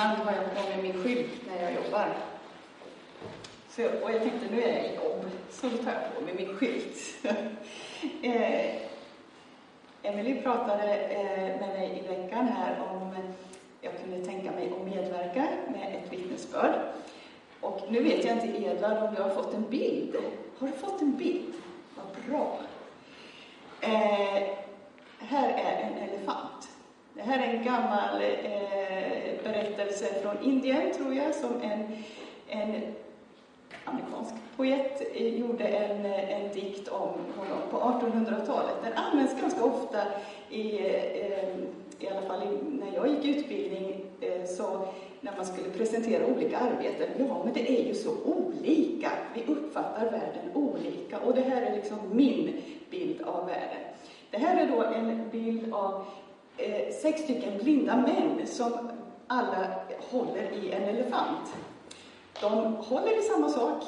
ibland har jag på mig min skylt när jag jobbar. Så, och jag tänkte, nu är jag i jobb, så då tar jag på mig min skylt. eh, Emily pratade eh, med mig i veckan här om jag kunde tänka mig att medverka med ett vittnesbörd. Och nu vet jag inte, Edvard, om du har fått en bild. Har du fått en bild? Vad bra. Eh, här är en elefant. Det här är en gammal eh, berättelse från Indien, tror jag, som en, en amerikansk poet gjorde en, en dikt om honom på 1800-talet. Den används ganska ofta i, eh, i alla fall när jag gick utbildning, eh, så när man skulle presentera olika arbeten. Ja, men det är ju så olika. Vi uppfattar världen olika och det här är liksom min bild av världen. Det här är då en bild av eh, sex stycken blinda män som alla håller i en elefant. De håller i samma sak,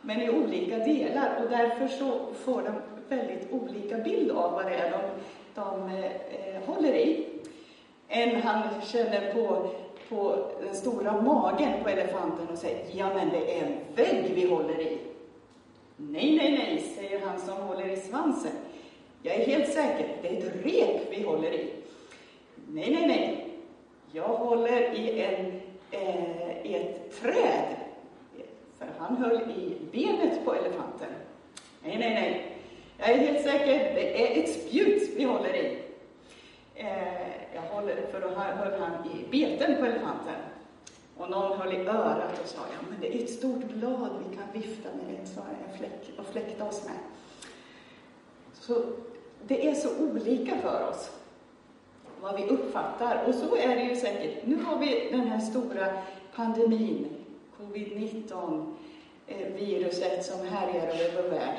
men i olika delar och därför så får de väldigt olika bild av vad det är de, de eh, håller i. En han känner på, på den stora magen på elefanten och säger ja men det är en vägg vi håller i. Nej, nej, nej, säger han som håller i svansen. Jag är helt säker, det är ett rep vi håller i. Nej, nej, nej. Jag håller i, en, eh, i ett träd. För han höll i benet på elefanten. Nej, nej, nej. Jag är helt säker, det är ett spjut vi håller i. Eh, jag håller, för då höll han i beten på elefanten. Och någon höll i örat och sa, ja men det är ett stort blad vi kan vifta med det, så fläck, och fläkta oss med. Så det är så olika för oss vad vi uppfattar. Och så är det ju säkert. Nu har vi den här stora pandemin, covid-19, eh, viruset som härjar över vår värld.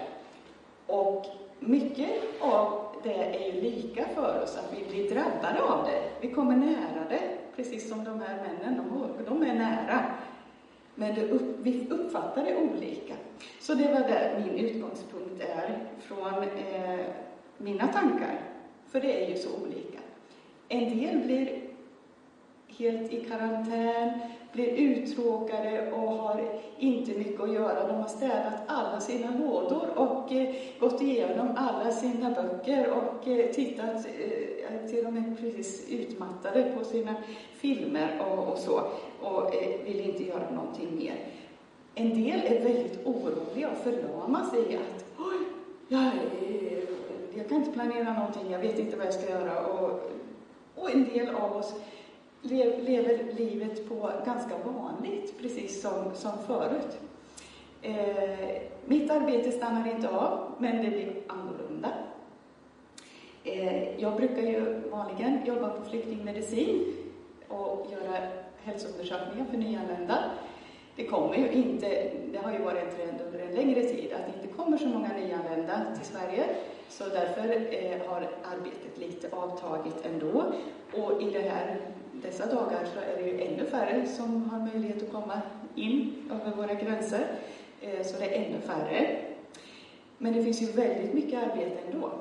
Och mycket av det är ju lika för oss, att vi blir drabbade av det. Vi kommer nära det, precis som de här männen, de, de är nära. Men det upp, vi uppfattar det olika. Så det var där min utgångspunkt är från eh, mina tankar. För det är ju så olika. En del blir helt i karantän, blir uttråkade och har inte mycket att göra. De har städat alla sina lådor och eh, gått igenom alla sina böcker och eh, tittat, eh, till och med precis utmattade på sina filmer och, och så och eh, vill inte göra någonting mer. En del är väldigt oroliga och förlamas i att Oj, jag, jag kan inte planera någonting, jag vet inte vad jag ska göra. Och, och en del av oss lever livet på ganska vanligt, precis som, som förut. Eh, mitt arbete stannar inte av, men det blir annorlunda. Eh, jag brukar ju vanligen jobba på flyktingmedicin och göra hälsoundersökningar för nyanlända. Det kommer ju inte, det har ju varit en trend under en längre tid att det inte kommer så många nyanlända till Sverige. Så därför eh, har arbetet lite avtagit ändå. Och i det här, dessa dagar så är det ju ännu färre som har möjlighet att komma in över våra gränser. Eh, så det är ännu färre. Men det finns ju väldigt mycket arbete ändå.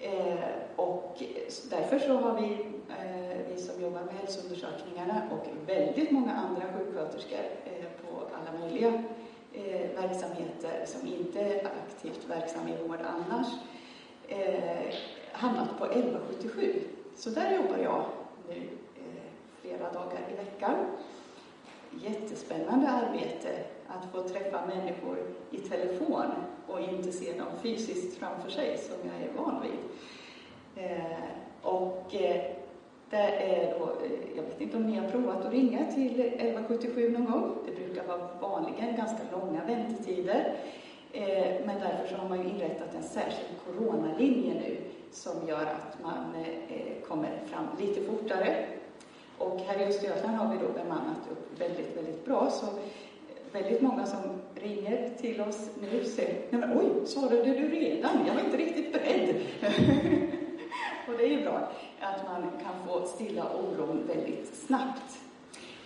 Eh, och därför så har vi, eh, vi som jobbar med hälsoundersökningarna och väldigt många andra sjuksköterskor eh, på alla möjliga eh, verksamheter som inte är aktivt verksamma i vård annars, eh, hamnat på 1177. Så där jobbar jag nu eh, flera dagar i veckan. Jättespännande arbete att få träffa människor i telefon och inte se dem fysiskt framför sig som jag är van vid. Eh, och eh, det är då, eh, jag vet inte om ni har provat att ringa till 1177 någon gång. Det vara vanligen ganska långa väntetider. Eh, men därför så har man ju inrättat en särskild coronalinje nu som gör att man eh, kommer fram lite fortare. Och här i Östergötland har vi då bemannat upp väldigt, väldigt bra. Så väldigt många som ringer till oss nu säger Nej men oj, svarade du redan? Jag var inte riktigt beredd. och det är ju bra att man kan få stilla oron väldigt snabbt.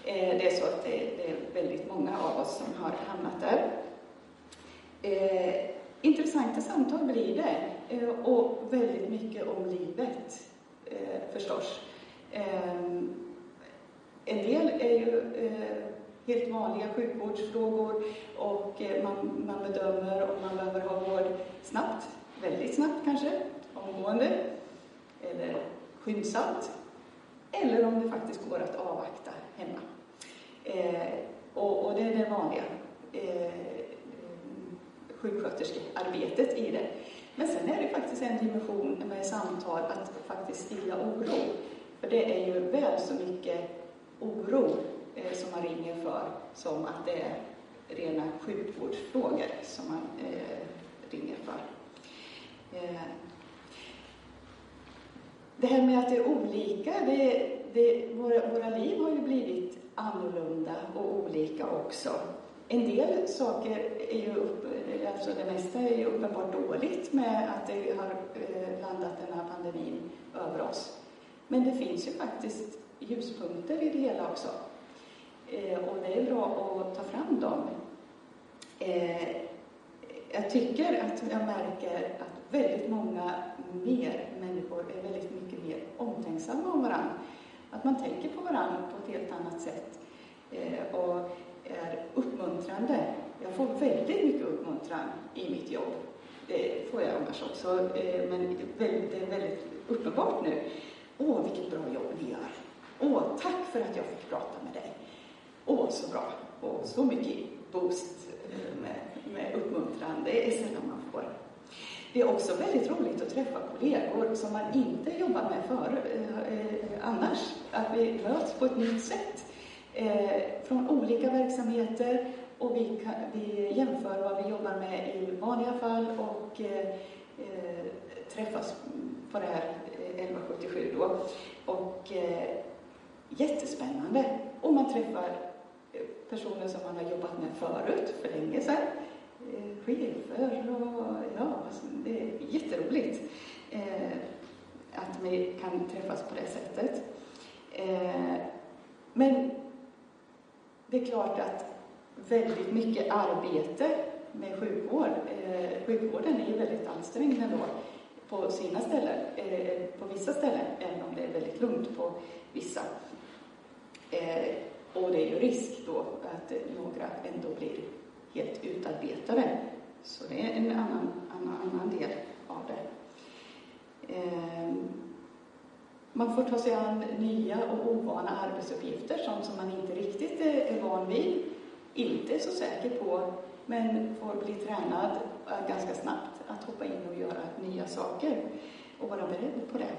Eh, det är så att det är väldigt många av oss som har hamnat där. Eh, intressanta samtal blir det eh, och väldigt mycket om livet förstås. En del är ju helt vanliga sjukvårdsfrågor och man, man bedömer om man behöver ha vård snabbt, väldigt snabbt kanske, omgående eller skyndsamt. Eller om det faktiskt går att avvakta hemma. Eh, och, och, det är det vanliga eh, sjuksköterskearbetet i det. Men sen är det faktiskt en dimension med samtal att faktiskt stilla oro. För det är ju väl så mycket oro eh, som man ringer för som att det är rena sjukvårdsfrågor som man eh, ringer för. Eh, det här med att det är olika, det, det, våra, våra liv har ju blivit annorlunda och olika också. En del saker är ju, upp, alltså det mesta är ju uppenbart dåligt med att det har eh, landat den här pandemin över oss. Men det finns ju faktiskt ljuspunkter i det hela också. Eh, och det är bra att ta fram dem. Eh, jag tycker att jag märker att väldigt många mer människor är väldigt mycket mer omtänksamma om varandra. Att man tänker på varandra på ett helt annat sätt eh, och är uppmuntrande. Jag får väldigt mycket uppmuntran i mitt jobb. Det får jag annars också, eh, men det är väldigt uppenbart nu. Åh, vilket bra jobb ni gör! Åh, tack för att jag fick prata med dig! Åh, så bra! Och så mycket boost eh, med, med uppmuntran. Det är sällan man. Det är också väldigt roligt att träffa kollegor som man inte jobbar med för, eh, eh, annars. Att vi möts på ett nytt sätt eh, från olika verksamheter och vi, kan, vi jämför vad vi jobbar med i vanliga fall och eh, eh träffas på det här eh, 1177 då. Och eh, jättespännande. Och man träffar eh, personer som man har jobbat med förut, för länge sedan. Eh, chefer och ja, alltså, det är jätteroligt eh, att vi kan träffas på det sättet. Eh, men det är klart att väldigt mycket arbete med sjukvård, eh, sjukvården är ju väldigt ansträngd ändå på sina ställen, eh, på vissa ställen, även om det är väldigt lugnt på vissa. Eh, och det är ju risk då att några ändå blir helt utarbetade. Så det är en annan, annan, annan del av det. Eh, man får ta sig an nya och ovana arbetsuppgifter, sånt som man inte riktigt eh, är van vid, inte är så säker på, men får bli tränad eh, ganska snabbt att hoppa in och göra nya saker och vara beredd på det.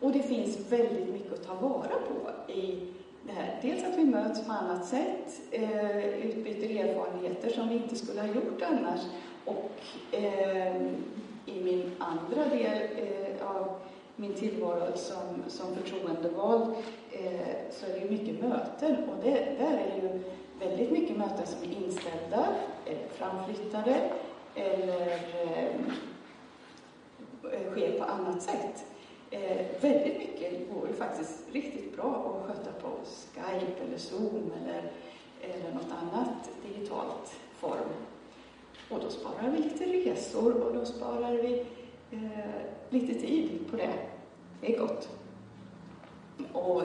Och det finns väldigt mycket att ta vara på i det här. Dels att vi möts på annat sätt, eh, utbyter erfarenheter som vi inte skulle ha gjort annars. Och eh, i min andra del eh, av min tillvaro som, som förtroendevald eh, så är det ju mycket möten och det, där är ju väldigt mycket möten som är inställda eller framflyttade eller eh, sker på annat sätt. Eh, väldigt mycket går ju faktiskt riktigt bra att sköta på Skype eller Zoom eller, eller något annat digitalt form. Och då sparar vi lite resor och då sparar vi eh, lite tid på det. Det är gott. Och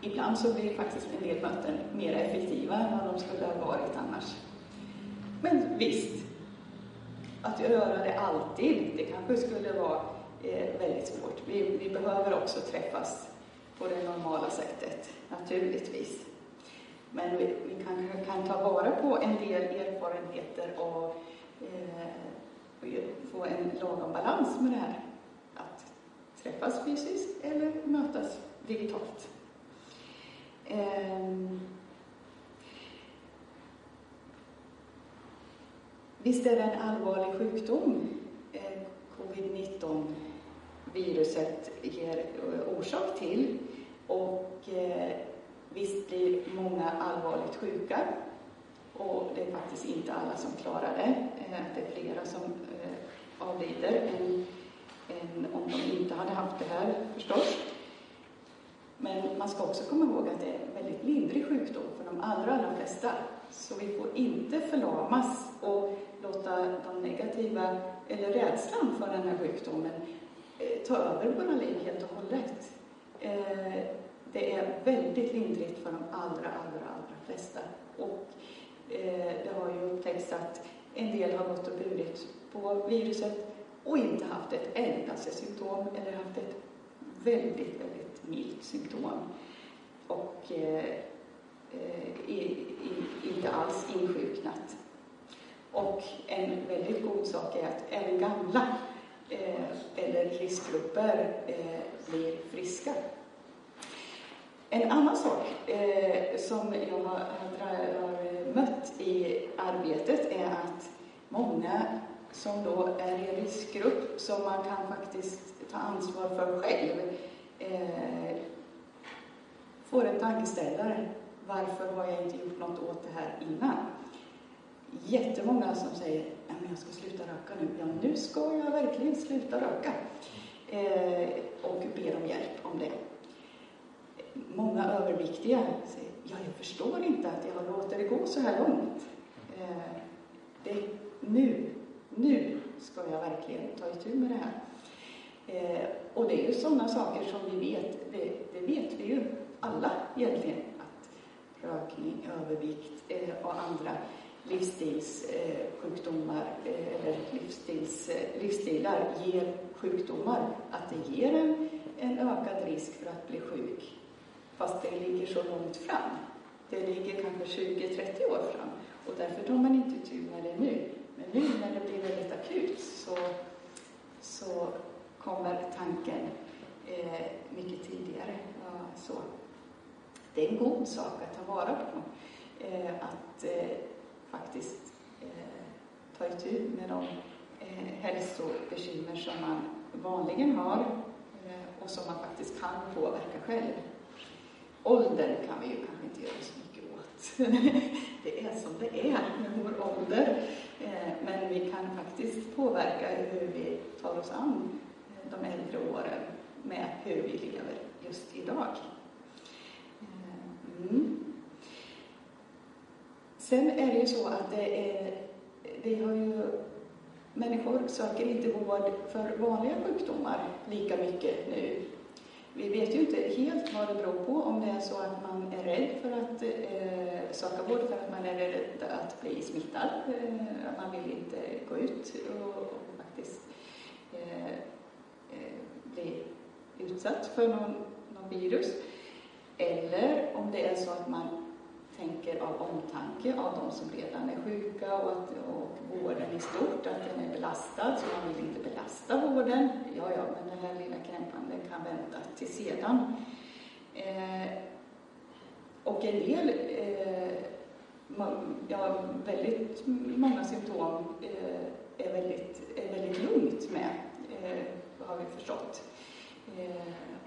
ibland så blir faktiskt en del möten mer effektiva än vad de skulle ha varit annars. Men visst, att göra det alltid, det kanske skulle vara är väldigt svårt. Vi, vi behöver också träffas på det normala sättet, naturligtvis. Men vi, vi kanske kan ta vara på en del erfarenheter och, eh, få en lagom balans med det här. Att träffas fysiskt eller mötas digitalt. Eh, visst är det en allvarlig sjukdom, eh, covid-19 viruset ger eh, orsak till. Och eh, visst blir många allvarligt sjuka. Och det är faktiskt inte alla som klarar det. Eh, det är flera som eh, avlider än, än om de inte hade haft det här förstås. Men man ska också komma ihåg att det är en väldigt lindrig sjukdom för de allra, allra flesta. Så vi får inte förlamas och låta de negativa, eller rädslan för den här sjukdomen, eh, ta över våra liv helt och hållet. Eh, det är väldigt lindrigt för de allra, allra, allra flesta. Och eh, det har ju upptäckts att en del har gått och burit på viruset och inte haft ett endaste symptom eller haft ett väldigt, väldigt milt symptom. Och eh, i, i, inte alls insjuknat. Och en väldigt god sak är att även gamla eh, eller riskgrupper eh, blir friska. En annan sak eh, som jag har, har, mött i arbetet är att många som då är i en riskgrupp som man kan faktiskt ta ansvar för själv eh, får en tankeställare. Varför har jag inte gjort något åt det här innan? Jättemånga som säger att jag ska sluta röka nu. Ja, nu ska jag verkligen sluta röka. Eh, och ber om hjälp om det. Många överviktiga säger ja, jag förstår inte att jag låter det gå så här långt. Eh, det, nu, nu ska jag verkligen ta itu med det här. Eh, och det är ju sådana saker som vi vet, det, det vet vi ju alla egentligen, att rökning, övervikt eh, och andra livsstilssjukdomar eh, eller livsstils, eh, livsstilar ger sjukdomar, att det ger en, en ökad risk för att bli sjuk. Fast det ligger så långt fram. Det ligger kanske 20-30 år fram och därför tar man inte tur med det nu. Men nu när det blir väldigt akut så, så kommer tanken eh, mycket tidigare. Ja, så. Det är en god sak att ta vara på. Eh, att eh, faktiskt eh, ta itu med de eh, hälsobekymmer som man vanligen har eh, och som man faktiskt kan påverka själv. Åldern kan vi ju kanske inte göra så mycket åt. det är som det är med vår ålder. Eh, men vi kan faktiskt påverka hur vi tar oss an eh, de äldre åren med hur vi lever just idag. Eh, mm. Sen är det ju så att det är, vi har ju, människor söker inte vård för vanliga sjukdomar lika mycket nu. Vi vet ju inte helt vad det beror på, om det är så att man är rädd för att eh, söka vård för att man är rädd att bli smittad. Eh, man vill inte gå ut och, och faktiskt eh, eh bli utsatt för någon, någon virus. Eller om det är så att man tänker av omtanke av de som redan är sjuka och, att, och vården i stort, att den är belastad, så man vill inte belasta vården. Ja, ja, men den här lilla krämpan, den kan vänta till sedan. Eh, och en del, eh, ja, väldigt många symptom eh, är, väldigt, är väldigt lugnt med, eh, har vi förstått. Eh,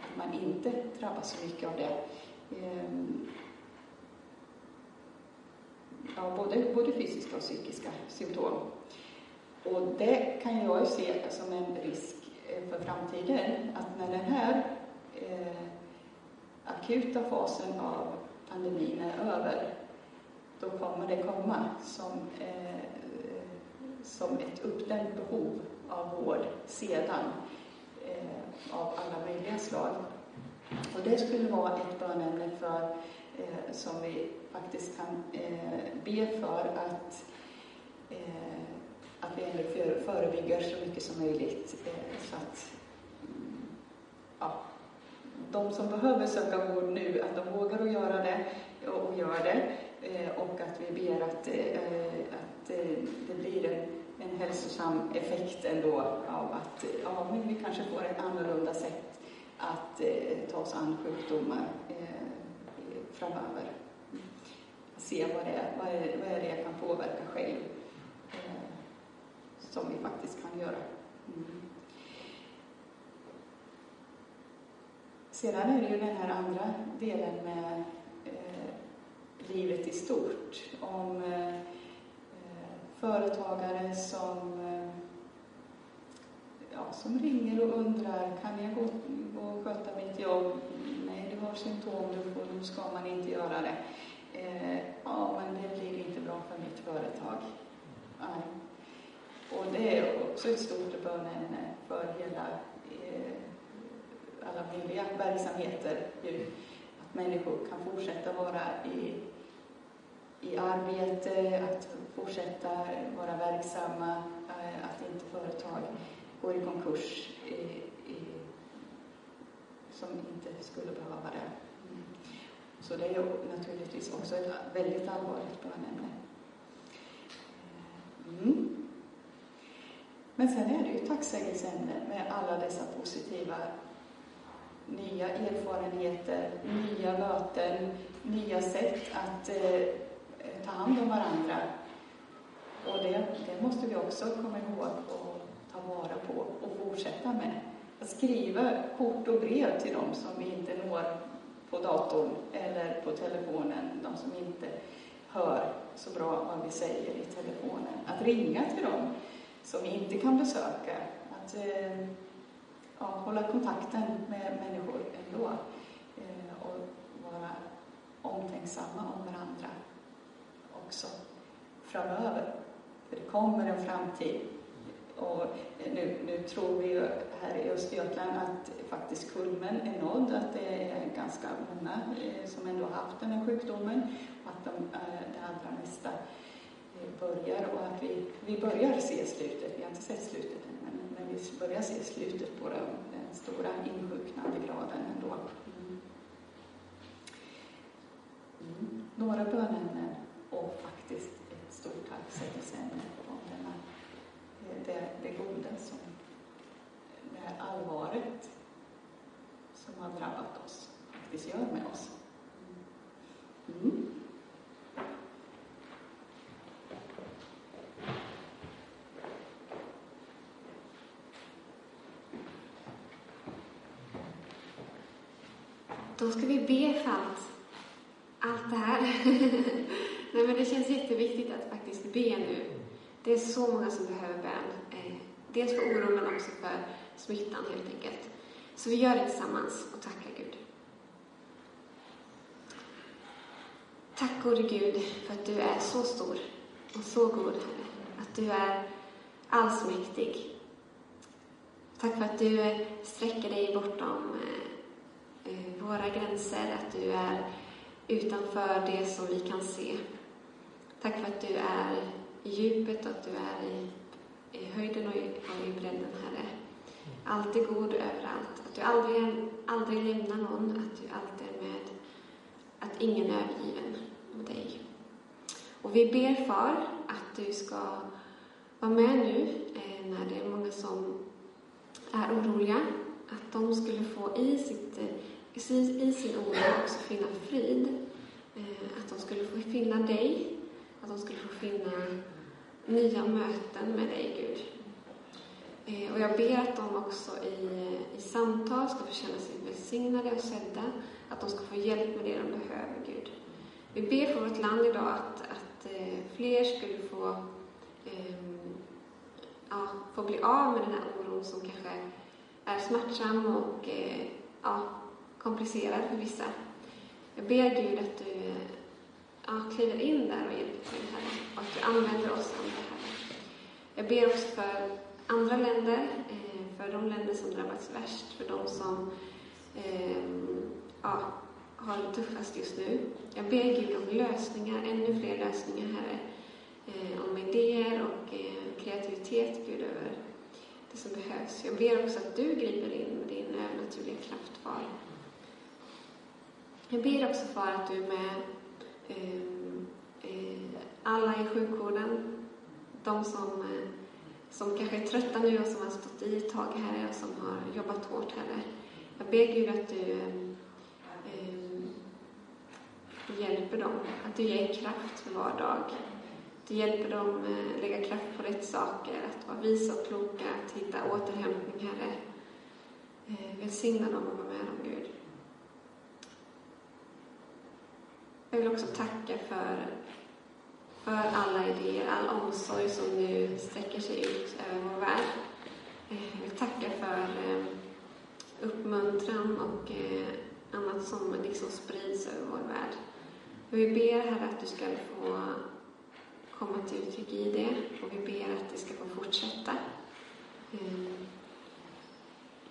att man inte drabbas så mycket av det. Eh, Ja, både, både fysiska och psykiska symptom. Och det kan jag ju se som en risk eh, för framtiden, att när den här eh, akuta fasen av pandemin är över, då kommer det komma som, eh, som ett uppdämt behov av vård sedan, eh, av alla möjliga slag. Och det skulle vara ett bönämne för, eh, som vi faktiskt kan eh, be för att, eh, att vi ändå förebygger så mycket som möjligt eh, så att mm, ja, de som behöver söka vård nu, att de vågar att göra det och gör det eh, och att vi ber att, eh, att eh, det blir en, en hälsosam effekt ändå av att ja, men vi kanske får ett annorlunda sätt att ta oss an sjukdomar framöver se vad det är, vad är, vad är det jag kan påverka själv, eh, som vi faktiskt kan göra. Mm. Sedan är det ju den här andra delen med eh, livet i stort, om eh, företagare som, eh, ja, som ringer och undrar, kan jag gå, gå och sköta mitt jobb? Nej, du har symptom, då ska man inte göra det eh, ja, men det blir inte bra för mitt företag. Nej. Och det är också ett stort bönämne för hela, eh, alla möjliga verksamheter. Ju. människor kan fortsätta vara i, i arbete, att fortsätta vara verksamma, eh, att inte företag går i konkurs Eh, som inte skulle behöva det. Mm. Så det är ju naturligtvis också ett väldigt allvarligt barnämne. Eh, mm. Men sen är det ju tacksägelseämnen med alla dessa positiva nya erfarenheter, nya möten, nya sätt att eh, ta hand om varandra. Och det, det måste vi också komma ihåg och ta vara på och fortsätta med. Att skriva kort och brev till dem som vi inte når på datorn eller på telefonen, de som inte hör så bra vad vi säger i telefonen. Att ringa till dem som vi inte kan besöka. Att eh, ja, hålla kontakten med människor ändå eh, och vara omtänksamma om varandra också framöver. För det kommer en framtid. Och eh, nu, nu tror vi ju här i Östergötland att faktiskt kulmen är nådd, att det är ganska många eh, som ändå har haft den här sjukdomen och att de, eh, det allra mesta börjar och att vi, vi börjar se slutet. Vi har inte sett slutet än, men, men vi börjar se slutet på den, den stora insjuknandegraden ändå. Mm. Mm. Några bönämnen och faktiskt ett stort tacksägelseämne om det, det goda som, det här allvaret som har drabbat oss faktiskt gör med oss. Mm. Då ska vi be för allt, allt det här. Nej, men det känns jätteviktigt att faktiskt be nu. Det är så många som behöver bön. Eh, dels för oron, men också för smittan helt enkelt. Så vi gör det tillsammans och tackar Gud. Tack gode Gud för att du är så stor och så god, Herre. Att du är allsmäktig. Tack för att du eh, sträcker dig bortom eh, eh, våra gränser, att du är utanför det som vi kan se. Tack för att du är i djupet och att du är i, i höjden och i, och i bredden, Herre. Alltid god överallt. Att du aldrig, aldrig lämnar någon, att du alltid är med. Att ingen är övergiven med dig. Och vi ber, Far, att du ska vara med nu eh, när det är många som är oroliga. Att de skulle få i sitt i, i sin oro också finna frid. Eh, att de skulle få finna dig, att de skulle få finna nya möten med dig, Gud. Eh, och jag ber att de också i, i samtal ska få känna sig välsignade och sedda, att de ska få hjälp med det de behöver, Gud. Vi ber för vårt land idag att, att eh, fler skulle få, um, ja, få bli av med den här oron som kanske är smärtsam och eh, ja, komplicerad för vissa. Jag ber Gud att du ja, kliver in där och hjälper till, Herre, och att du använder oss andra, Herre. Jag ber också för andra länder, eh, för de länder som drabbats värst, för de som ehm, ja, har det tuffast just nu. Jag ber Gud om lösningar, ännu fler lösningar, Herre. Eh, om idéer och eh, kreativitet, Gud, över det som behövs. Jag ber också att du griper in med din övernaturliga kraft, Far. Jag ber också för att du med Eh, eh, alla i sjukvården, de som, eh, som kanske är trötta nu och som har stått i ett tag, här och som har jobbat hårt, Herre. Jag ber Gud att du eh, hjälper dem, att du ger kraft för var dag. Du hjälper dem eh, lägga kraft på rätt saker, att vara visa och kloka, att hitta återhämtning, Herre. Eh, välsigna dem och vara med dem, Gud. Jag vill också tacka för, för alla idéer, all omsorg som nu sträcker sig ut över vår värld. Eh, jag vill tacka för eh, uppmuntran och eh, annat som liksom sprids över vår värld. Vi ber, Herre, att du ska få komma till uttryck i det och vi ber att det ska få fortsätta.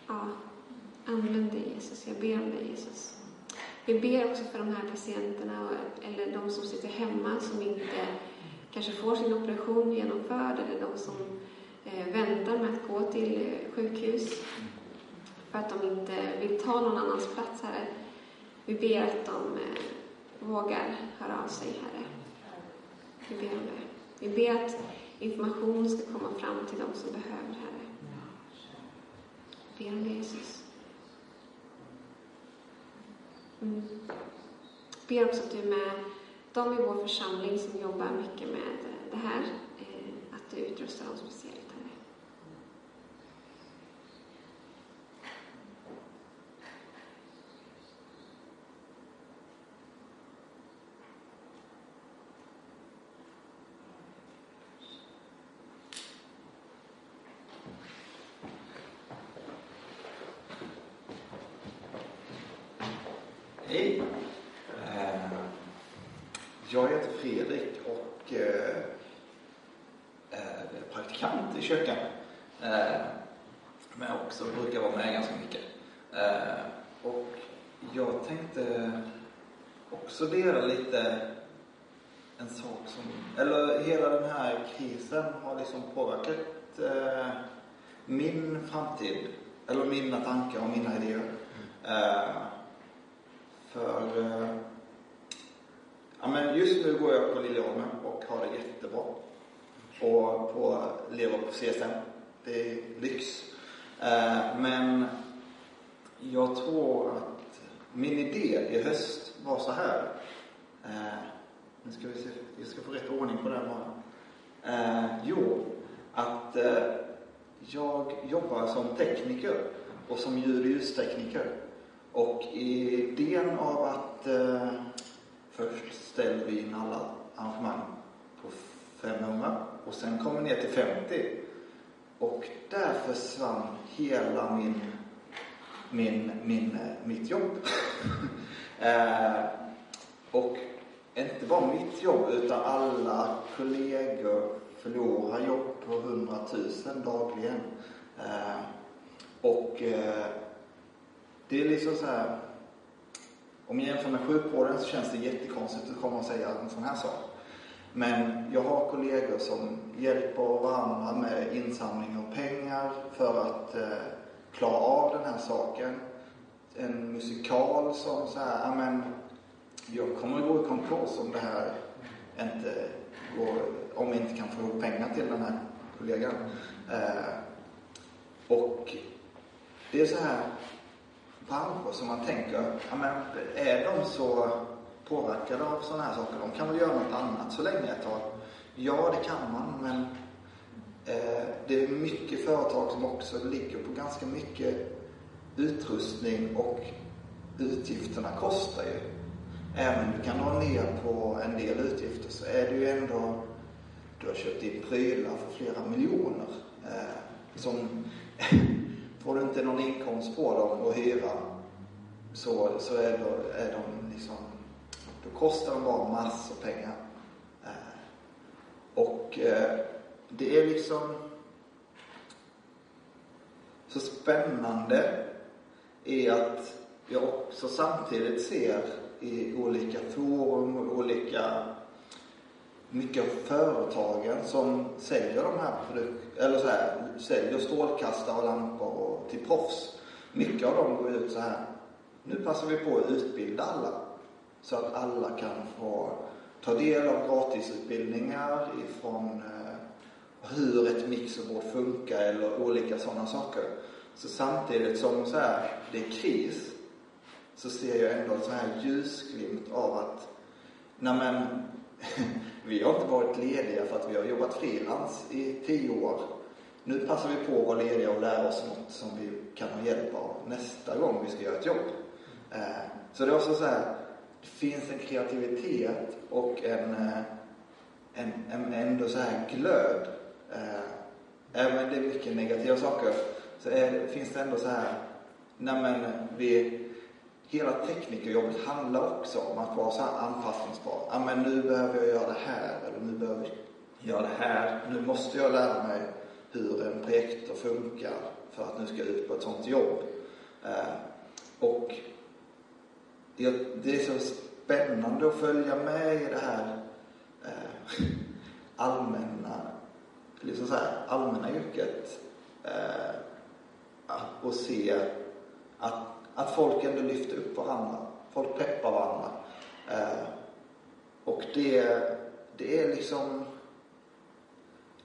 Ja, använd dig Jesus. Jag ber om dig Jesus. Vi ber också för de här patienterna och, eller de som sitter hemma som inte kanske får sin operation genomförd eller de som eh, väntar med att gå till eh, sjukhus för att de inte vill ta någon annans plats, Herre. Vi ber att de eh, vågar höra av sig, Herre. Vi ber om det. Vi ber att information ska komma fram till de som behöver, Herre. Vi ber om det, Jesus. Mm. Ber också att du är med de i vår församling som jobbar mycket med det här, eh, att du utrustar dem speciellt, Herre. Hej! Eh, jag heter Fredrik och eh, eh, är praktikant i kyrkan. Men också brukar vara med ganska mycket. Och jag tänkte också dela lite en sak som, eller hela den här krisen har liksom påverkat min framtid, eller mina tankar och mina idéer. Mm för eh, ja, men just nu går jag på Liljeholmen och har det jättebra. Och på, lever på CSN. Det är lyx. Eh, men jag tror att min idé i höst var så här. Eh, nu ska vi se, jag ska få rätt ordning på den bara. Eh, jo, att eh, jag jobbar som tekniker och som ljud och ljustekniker. Och idén av att eh, först ställer vi in alla arrangemang på 500 och sen kommer ner till 50. Och där försvann hela min, min, min, eh, mitt jobb. eh, och inte bara mitt jobb utan alla kollegor förlorar jobb på 100 000 dagligen. Eh, och eh, det är liksom så här. Om jag jämför med sjukvården så känns det jättekonstigt att komma och säga en sån här sak. Men jag har kollegor som hjälper varandra med insamling av pengar för att eh, klara av den här saken. En musikal som så här, ja men jag kommer att gå i konkurs om det här inte går, om vi inte kan få ihop pengar till den här kollegan. Eh, och det är så här branscher som man tänker, ja men är de så påverkade av sådana här saker? De kan väl göra något annat så länge ett tag? Ja, det kan man, men eh, det är mycket företag som också ligger på ganska mycket utrustning och utgifterna kostar ju. Även om du kan dra ner på en del utgifter så är det ju ändå, du har köpt in prylar för flera miljoner eh, som får du inte någon inkomst på dem och hyra så, så är, då, är de liksom, då kostar de bara massor pengar. Eh, och eh, det är liksom så spännande är att jag också samtidigt ser i olika forum och olika mycket av företagen som säljer de här produkterna, eller så här, säljer strålkastare och lampor till proffs. Mycket av dem går ut så här. Nu passar vi på att utbilda alla så att alla kan få ta del av gratisutbildningar ifrån eh, hur ett mixerbord funkar eller olika sådana saker. Så samtidigt som så här, det är kris så ser jag ändå en sån här ljusglimt av att nej men, vi har inte varit lediga för att vi har jobbat frilans i tio år. Nu passar vi på att vara lediga och lära oss något som vi kan ha hjälp av nästa gång vi ska göra ett jobb. Eh, så det är också så här, det finns en kreativitet och en, eh, en, en ändå så här glöd. Eh, även om det är mycket negativa saker så är, finns det ändå så här, nej men vi, hela teknikerjobbet handlar också om att vara så här anpassningsbar. Ja, men nu behöver jag göra det här eller nu behöver jag göra det här. Nu måste jag lära mig hur en projektor funkar för att nu ska ut på ett sånt jobb. Eh, och det, det är så spännande att följa med i det här eh, allmänna, liksom så här, allmänna yrket. Eh, och se att, att folk ändå lyfter upp varandra. Folk peppar varandra. Eh, och det, det är liksom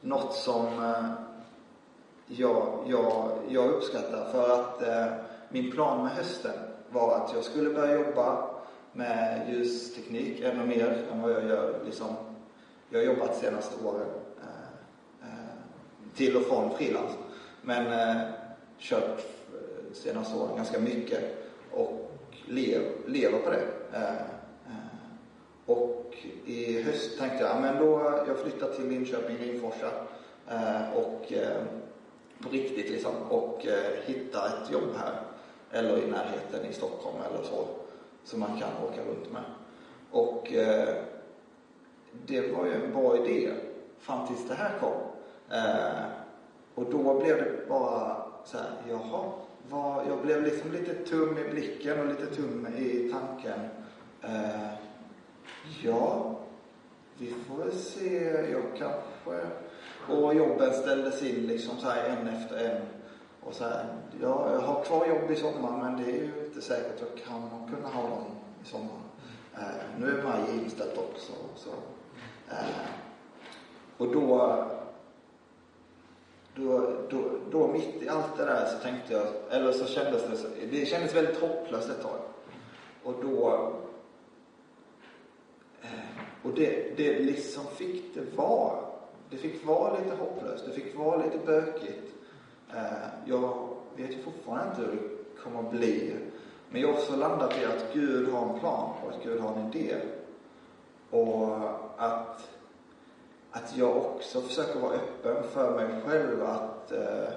något som eh, jag, jag, jag uppskattar. För att eh, min plan med hösten var att jag skulle börja jobba med ljusteknik ännu mer än vad jag gör. Liksom, jag har jobbat de senaste åren eh, eh, till och från frilans. Men eh, kört de senaste åren ganska mycket och lev, lever på det. Eh, eh, och i höst tänkte jag, men då, jag flyttar till Linköping, Rimforsa eh, och på riktigt liksom och eh, hitta ett jobb här eller i närheten i Stockholm eller så som man kan åka runt med. Och eh, det var ju en bra idé fram tills det här kom. Eh, och då blev det bara så här, jaha, vad, jag blev liksom lite tum i blicken och lite tum i tanken. Eh, ja, vi får väl se, jag kanske... Och jobben ställdes in liksom så här en efter en. Och så här, ja, jag har kvar jobb i sommar men det är ju inte säkert att jag kan kunna ha dem i sommar. Eh, nu är maj inställt också. Så, eh, och då, då, då, då mitt i allt det där så tänkte jag, eller så kändes det, så, det kändes väldigt hopplöst ett tag. Och då, eh, och det, det liksom fick det vara. Det fick vara lite hopplöst, det fick vara lite bökigt. Eh, jag vet ju fortfarande inte hur det kommer att bli. Men jag har också landat i att Gud har en plan och att Gud har en idé. Och att, att jag också försöker vara öppen för mig själv att, eh,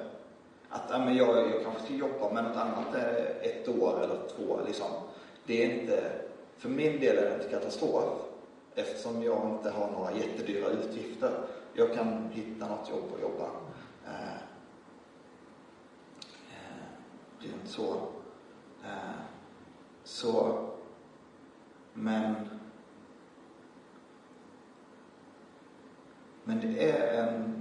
att äh, men jag, jag kanske ska jobba med något annat eh, ett år eller två. Liksom. Det är inte, för min del är det inte katastrof eftersom jag inte har några jättedyra utgifter. Jag kan hitta något jobb och jobba. Eh, eh, rent så. Eh, så, men men det är en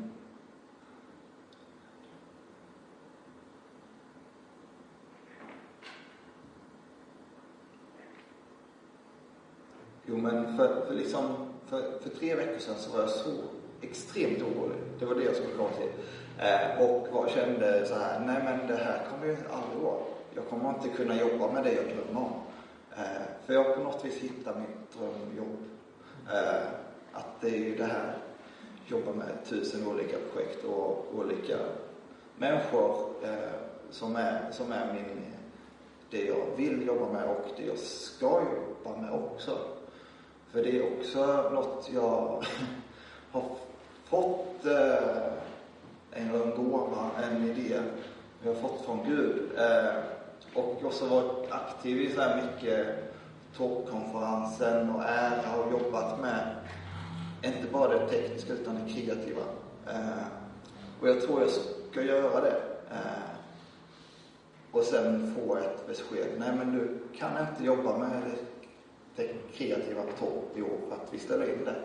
Jo, men för, för, liksom, för, för tre veckor sedan så var jag så extremt orolig. Det var det jag skulle komma till. Eh, och var, kände så här, nej men det här kommer ju aldrig vara. Jag kommer inte kunna jobba med det jag drömmer om. Eh, för jag har på något vis hittat mitt drömjobb. Eh, att det är ju det här, jobba med tusen olika projekt och olika människor eh, som, är, som är min, det jag vill jobba med och det jag ska jobba med också. För det är också något jag har fått eh, en gåva, en idé vi har fått från Gud. Eh, och också varit aktiv i så här mycket toppkonferensen och ära och jobbat med inte bara det tekniska utan det kreativa. Eh, och jag tror jag ska göra det. Och sen få ett besked. Nej men du kan inte jobba med det, det kreativa på topp i år för att vi ställer in det.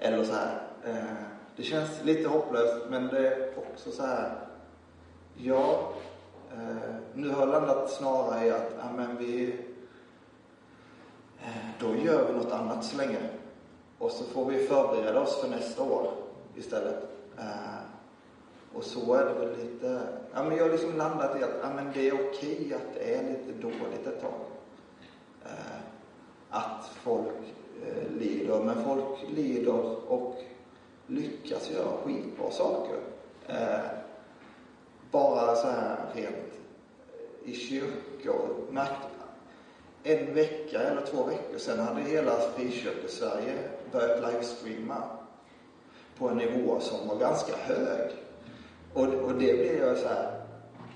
Eller så här. Eh, det känns lite hopplöst men det är också så här. Ja, eh, nu har jag landat snarare i att ja, men vi, eh, då gör vi något annat så länge. Och så får vi förbereda oss för nästa år istället. Och så är det väl lite, ja men jag har liksom landat i att ja, men det är okej att det är lite dåligt ett tag. Att folk Eh, lider, men folk lider och lyckas göra skitbra saker. Eh, bara så här rent eh, i kyrkor. Märkt, en vecka eller två veckor sedan hade hela frikyrkosverige börjat livestreama på en nivå som var ganska hög. Och, och det blev jag så här,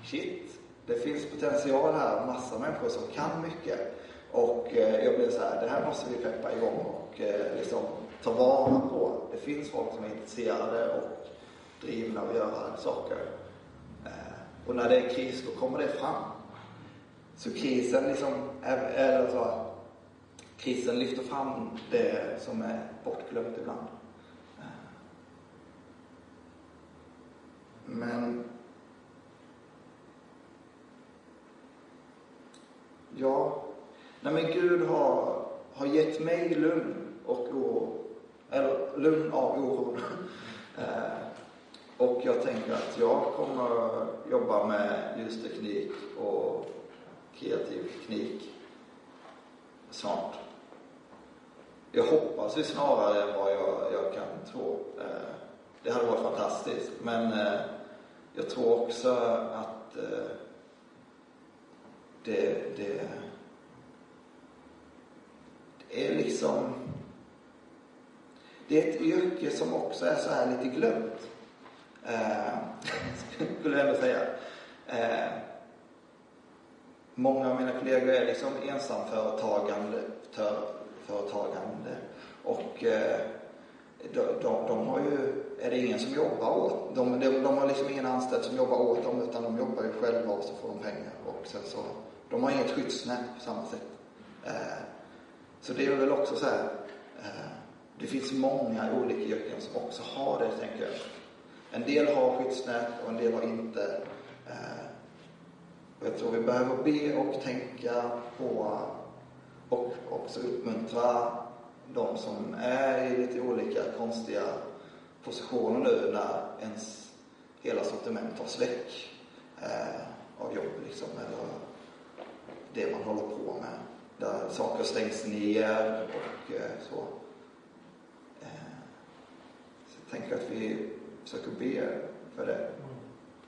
shit, det finns potential här, massa människor som kan mycket. Och eh, jag blev så här, det här måste vi peppa igång och eh, liksom ta vara på. Det finns folk som är intresserade och drivna att göra saker. Eh, och när det är kris, då kommer det fram. så krisen liksom, är- eller så, krisen lyfter fram det som är bortglömt ibland. Eh, men ja, nej men Gud har, har gett mig lugn och oro, eller lugn av oro. Eh, och jag tänker att jag kommer jobba med ljusteknik och kreativ teknik snart. Jag hoppas ju snarare än vad jag, jag kan tro. Eh, det hade varit fantastiskt. Men eh, jag tror också att det, det är liksom det är ett yrke som också är så här lite glömt. Eh, skulle jag ändå säga. Eh, många av mina kollegor är liksom ensamföretagande för, företagande och eh, de, de, de har ju, är det ingen som jobbar åt de, de, de har liksom ingen anställd som jobbar åt dem utan de jobbar ju själva och så får de pengar och sen så, de har inget skyddsnät på samma sätt. Eh, så det är väl också så här, eh, det finns många olika yrken som också har det, tänker jag. En del har skyddsnät och en del har inte. Eh, och jag tror vi behöver be och tänka på och också uppmuntra de som är i lite olika konstiga positioner nu när ens hela sortiment tar släck eh, av jobb liksom, eller det man håller på med. Där saker stängs ner och eh, så. Eh, så jag tänker att vi försöker be för det.